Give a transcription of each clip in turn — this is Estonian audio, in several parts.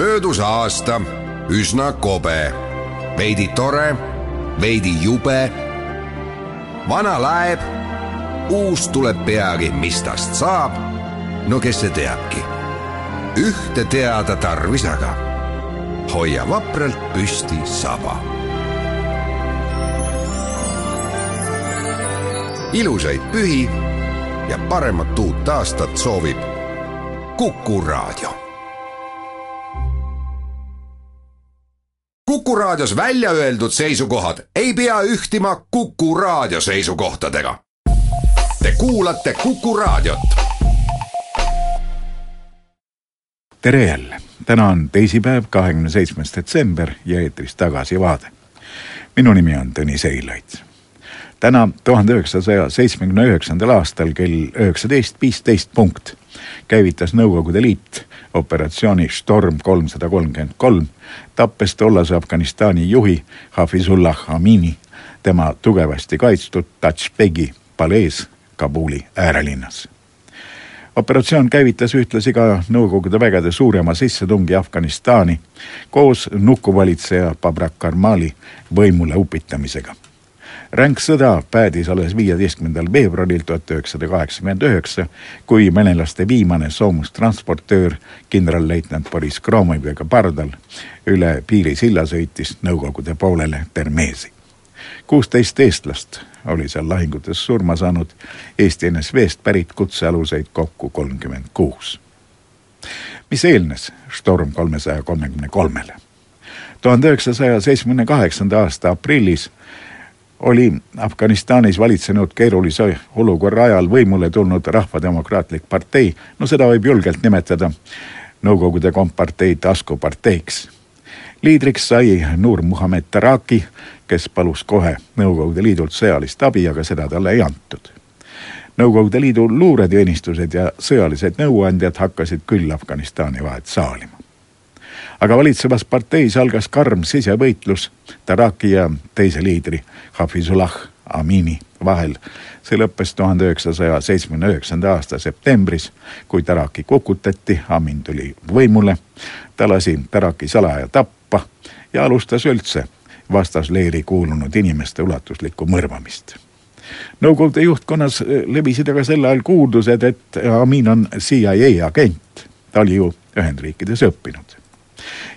möödus aasta üsna kobe, veidi tore, veidi jube. vana laeb, uus tuleb peagi, mis tast saab. no kes see teabki? ühte teada tarvis aga, hoia vapralt püsti saba. ilusaid pühi ja paremat uut aastat soovib Kuku Raadio Kuku Raadios välja öeldud seisukohad ei pea ühtima Kuku Raadio seisukohtadega. Te kuulate Kuku Raadiot. tere jälle, täna on teisipäev, kahekümne seitsmes detsember ja eetris Tagasivaade. minu nimi on Tõnis Eilaid. Täna tuhande üheksasaja seitsmekümne üheksandal aastal kell üheksateist viisteist punkt käivitas Nõukogude Liit operatsiooni Storm kolmsada kolmkümmend kolm, tappes tollase Afganistani juhi Hafizullah Amini tema tugevasti kaitstud Tajbegi palees Kabuli äärelinnas. operatsioon käivitas ühtlasi ka Nõukogude vägede suurema sissetungi Afganistani koos nukuvalitseja Babrak Karmali võimule upitamisega ränk sõda päädis alles viieteistkümnendal veebruaril tuhat üheksasada kaheksakümmend üheksa, kui venelaste viimane soomustransportöör kindralleitnant Boris Kromoviga pardal üle piirisilla sõitis Nõukogude poolele Termezi. kuusteist eestlast oli seal lahingutes surma saanud, Eesti NSV-st pärit kutsealuseid kokku kolmkümmend kuus. mis eelnes Storm kolmesaja kolmekümne kolmele? tuhande üheksasaja seitsmekümne kaheksanda aasta aprillis oli Afganistanis valitsenud keerulise olukorra ajal võimule tulnud Rahvademokraatlik partei, no seda võib julgelt nimetada Nõukogude kompartei taskuparteiks. liidriks sai Nur Muhamed Taraki, kes palus kohe Nõukogude Liidult sõjalist abi, aga seda talle ei antud. Nõukogude Liidu luureteenistused ja sõjalised nõuandjad hakkasid küll Afganistani vahet saalima aga valitsevas parteis algas karm sisevõitlus Taraki ja teise liidri Hafizullah Amini vahel. see lõppes tuhande üheksasaja seitsmekümne üheksanda aasta septembris, kui Taraki kukutati, Amin tuli võimule, ta lasi Taraki salaja tappa ja alustas üldse vastasleeri kuulunud inimeste ulatuslikku mõrvamist. Nõukogude juhtkonnas levisid aga sel ajal kuuldused, et Amin on CIA agent, ta oli ju Ühendriikides õppinud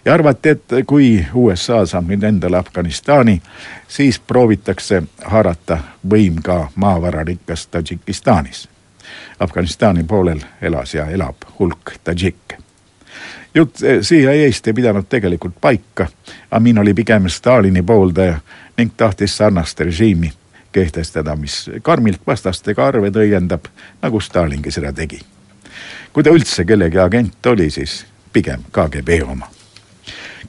ja arvati, et kui USA saab nüüd endale Afganistani, siis proovitakse haarata võim ka maavararikkas Tadžikistanis. Afganistani poolel elas ja elab hulk tadžikke. jutt CIA-st ei pidanud tegelikult paika. Amin oli pigem Stalini pooldaja ning tahtis sarnast režiimi kehtestada, mis karmilt vastastega arve õiendab, nagu Stalingi seda tegi. kui ta üldse kellegi agent oli, siis pigem KGB oma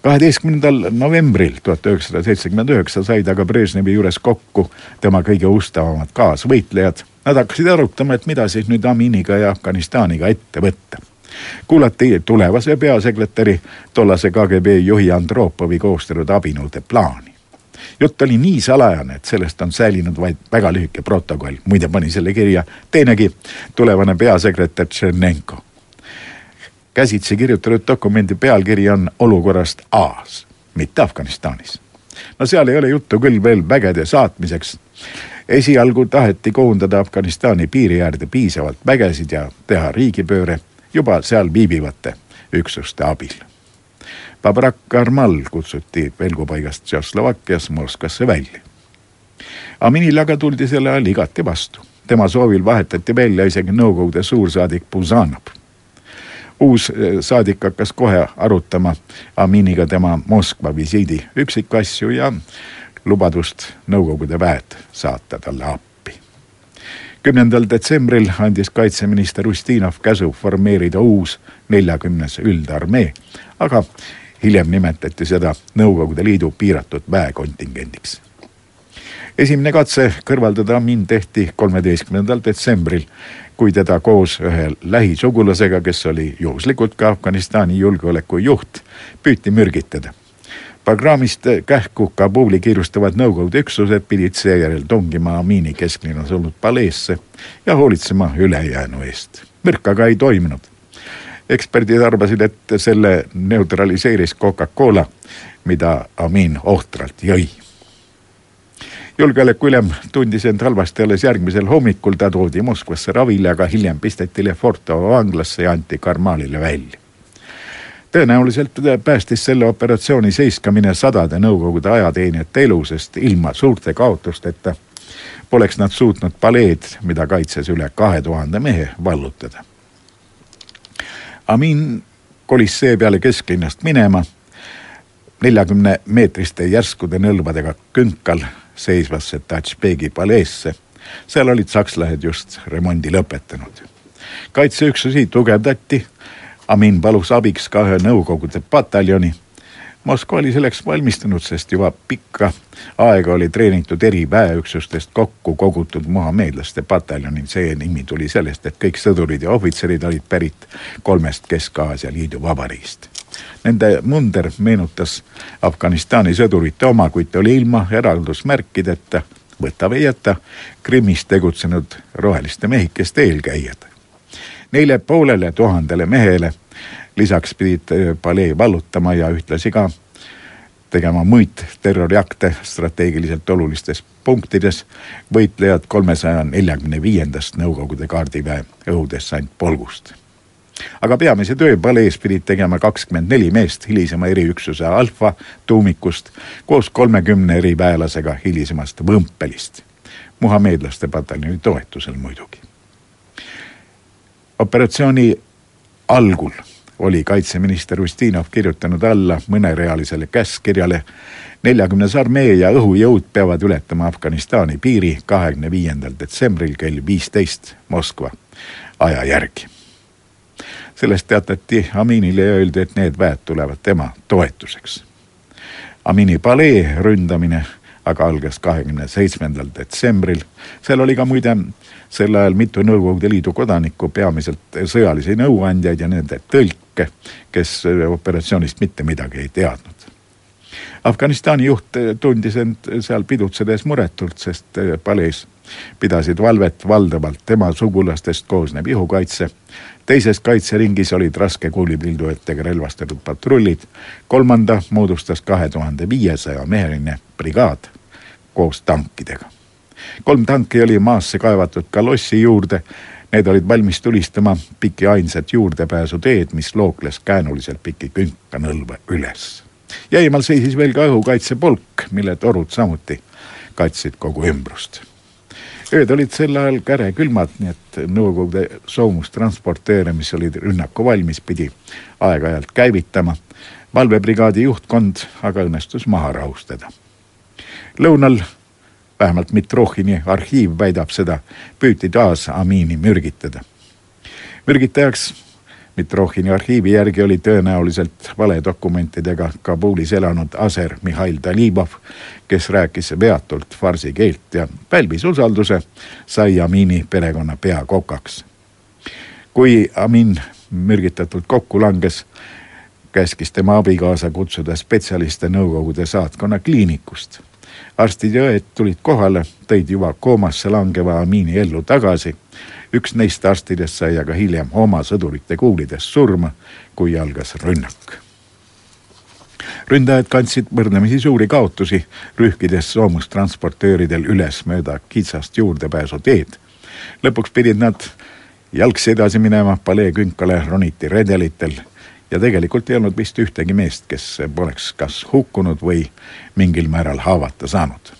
kaheteistkümnendal novembril tuhat üheksasada seitsekümmend üheksa said aga Brežnevi juures kokku tema kõige ustavamad kaasvõitlejad. Nad hakkasid arutama, et mida siis nüüd Aminiga ja Afganistaniga ette võtta. kuulati tulevase peasekretäri, tollase KGB juhi Andropovi koostatud abinõude plaani jutt oli nii salajane, et sellest on säilinud vaid väga lühike protokoll, muide pani selle kirja teinegi tulevane peasekretär Tšernenko käsitsi kirjutatud dokumendi pealkiri on olukorrast A-s, mitte Afganistanis. no seal ei ole juttu küll veel vägede saatmiseks. esialgu taheti koondada Afganistani piiri äärde piisavalt vägesid ja teha riigipööre juba seal viibivate üksuste abil. Babrak Karmal kutsuti pelgupaigast Tšehhoslovakkias Moskvasse välja. Aminile aga tuldi sel ajal igati vastu. tema soovil vahetati välja isegi Nõukogude suursaadik Puzanov uus eh, saadik hakkas kohe arutama Aminiga tema Moskva visiidi üksikasju ja lubadust Nõukogude väed saata talle appi. kümnendal detsembril andis kaitseminister Ustinov käsu formeerida uus neljakümnes üldarmee, aga hiljem nimetati seda Nõukogude Liidu piiratud väekontingendiks esimene katse kõrvaldada mind tehti kolmeteistkümnendal detsembril kui teda koos ühe lähisugulasega, kes oli juhuslikult ka Afganistani julgeolekujuht, püüti mürgitada. Bagramist kähku Kabuli kiirustavad Nõukogude üksused pidid seejärel tungima Amiini kesklinnas olnud paleesse ja hoolitsema ülejäänu eest. mürk aga ei toimunud. eksperdid arvasid, et selle neutraliseeris Coca-Cola, mida Amin ohtralt jõi julgeolekuülem tundis end halvasti alles järgmisel hommikul, ta toodi Moskvasse ravile, aga hiljem pisteti Lefortovo vanglasse ja anti Karmalile välja. tõenäoliselt päästis selle operatsiooni seiskamine sadade Nõukogude ajateenijate elu, sest ilma suurte kaotusteta poleks nad suutnud paleed, mida kaitses üle kahe tuhande mehe, vallutada. Amin kolis seepeale kesklinnast minema neljakümne meetriste järskude nõlvadega künkal seisvasse Tatšbegi paleesse. seal olid sakslased just remondi lõpetanud. kaitseüksusi tugevdati. Amin palus abiks ka ühe Nõukogude pataljoni. Moskva oli selleks valmistunud, sest juba pikka aega oli treenitud eri väeüksustest kokku kogutud muhameedlaste pataljonil. see nimi tuli sellest, et kõik sõdurid ja ohvitserid olid pärit kolmest Kesk-Aasia liidu vabariigist Nende munder meenutas Afganistani sõdurite oma, kuid ta oli ilma eraldusmärkideta, võta või jäta, Krimmis tegutsenud roheliste mehikeste eelkäijad. Neile poolele tuhandele mehele lisaks pidid palee vallutama ja ühtlasi ka tegema muid terroriakte strateegiliselt olulistes punktides võitlejad kolmesaja neljakümne viiendast Nõukogude kaardiväe õhudessantpolgust aga peamise töö palees pidid tegema kakskümmend neli meest hilisema eriüksuse Alfa tuumikust koos kolmekümne eriväelasega hilisemast Võmpelist, muhameedlaste pataljoni toetusel muidugi. operatsiooni algul oli kaitseminister Ustinov kirjutanud alla mõnerealisele käskkirjale. neljakümnes armee ja õhujõud peavad ületama Afganistani piiri kahekümne viiendal detsembril kell viisteist Moskva aja järgi sellest teatati Aminile ja öeldi, et need väed tulevad tema toetuseks. Amini palee ründamine aga algas kahekümne seitsmendal detsembril. seal oli ka muide sel ajal mitu Nõukogude Liidu kodanikku, peamiselt sõjalisi nõuandjaid ja nende tõlke, kes operatsioonist mitte midagi ei teadnud. Afganistani juht tundis end seal pidutsedes muretult, sest palees pidasid valvet valdavalt tema sugulastest koosnev ihukaitse teises kaitseringis olid raske kuulipildujatega relvastatud patrullid, kolmanda moodustas kahe tuhande viiesaja meheline brigaad koos tankidega. kolm tanki oli maasse kaevatud kalossi juurde, need olid valmis tulistama piki ainsat juurdepääsuteed, mis lookles käänuliselt piki künkanõlva üles. ja eemal seisis veel ka õhukaitsepolk, mille torud samuti kaitsid kogu ümbrust ööd olid sel ajal kärekülmad, nii et Nõukogude soomustransportööre, mis olid rünnaku valmis, pidi aeg-ajalt käivitama. valvebrigaadi juhtkond aga õnnestus maha rahustada. lõunal, vähemalt Mitrohhini arhiiv väidab seda, püüti taas Amini mürgitada. mürgitajaks Mitrohhini arhiivi järgi oli tõenäoliselt valedokumentidega Kabulis elanud aser Mihhail Talibov, kes rääkis veatult farsi keelt ja pälvis usalduse, sai Amini perekonna peakokaks. kui Amin mürgitatult kokku langes, käskis tema abikaasa kutsuda spetsialiste Nõukogude saatkonna kliinikust. arstid ja õed tulid kohale, tõid juba koomasse langeva Amini ellu tagasi üks neist arstidest sai aga hiljem oma sõdurite kuulides surma, kui algas rünnak. ründajad kandsid võrdlemisi suuri kaotusi, rühkides soomustransportööridel üles mööda kitsast juurdepääsuteed. lõpuks pidid nad jalgsi edasi minema, palee künkale roniti redelitel ja tegelikult ei olnud vist ühtegi meest, kes poleks kas hukkunud või mingil määral haavata saanud